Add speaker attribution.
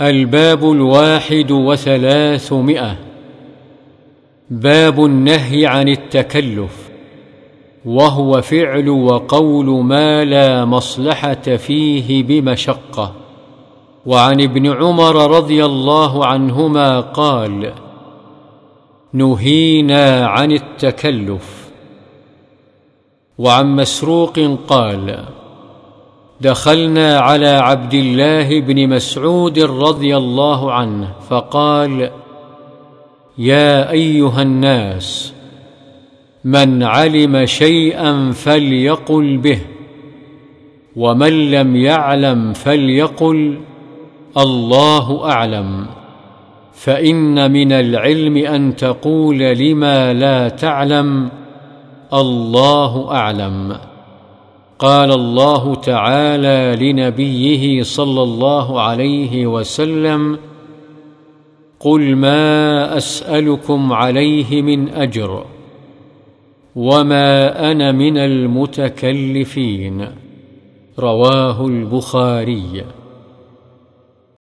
Speaker 1: الباب الواحد وثلاثمائة. باب النهي عن التكلف وهو فعل وقول ما لا مصلحة فيه بمشقة. وعن ابن عمر رضي الله عنهما قال نهينا عن التكلف. وعن مسروق قال دخلنا على عبد الله بن مسعود رضي الله عنه فقال يا أيها الناس من علم شيئا فليقل به ومن لم يعلم فليقل الله أعلم فإن من العلم أن تقول لما لا تعلم الله أعلم. قال الله تعالى لنبيه صلى الله عليه وسلم قل ما أسألكم عليه من أجر وما أنا من المتكلفين. رواه البخاري.